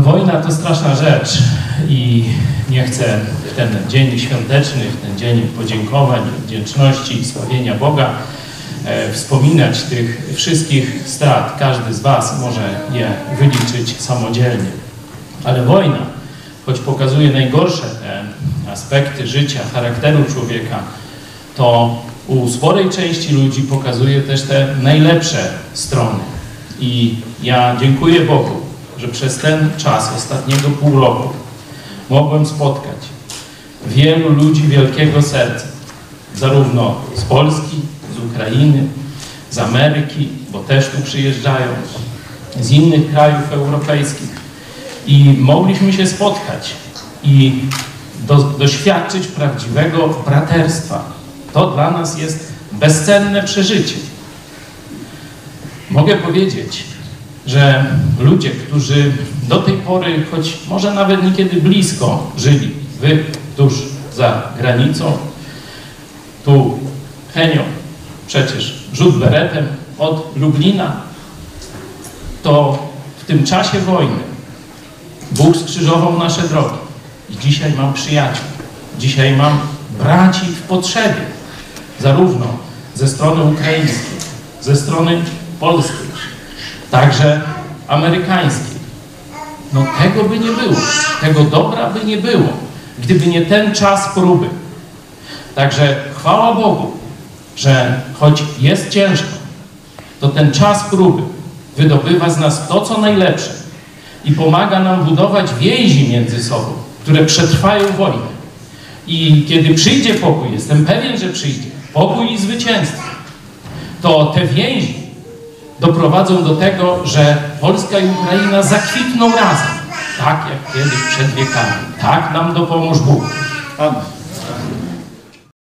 No wojna to straszna rzecz i nie chcę w ten dzień świąteczny, w ten dzień podziękowań, wdzięczności i sławienia Boga e, wspominać tych wszystkich strat. Każdy z Was może je wyliczyć samodzielnie. Ale wojna, choć pokazuje najgorsze te aspekty życia, charakteru człowieka, to u sporej części ludzi pokazuje też te najlepsze strony. I ja dziękuję Bogu, że przez ten czas ostatniego pół roku mogłem spotkać wielu ludzi wielkiego serca, zarówno z Polski, z Ukrainy, z Ameryki, bo też tu przyjeżdżają, z innych krajów europejskich. I mogliśmy się spotkać i do, doświadczyć prawdziwego braterstwa. To dla nas jest bezcenne przeżycie. Mogę powiedzieć, że ludzie, którzy do tej pory, choć może nawet niekiedy blisko żyli, wy tuż za granicą, tu Henio, przecież rzut beretem od Lublina, to w tym czasie wojny Bóg skrzyżował nasze drogi. I dzisiaj mam przyjaciół, dzisiaj mam braci w potrzebie, zarówno ze strony ukraińskiej, ze strony polskiej, także amerykańskiej. No tego by nie było, tego dobra by nie było, gdyby nie ten czas próby. Także chwała Bogu, że choć jest ciężko, to ten czas próby wydobywa z nas to, co najlepsze i pomaga nam budować więzi między sobą, które przetrwają wojnę. I kiedy przyjdzie pokój, jestem pewien, że przyjdzie, pokój i zwycięstwo, to te więzi doprowadzą do tego, że Polska i Ukraina zakwitną razem, tak jak kiedyś przed wiekami. Tak nam dopomóż Bóg. Amen.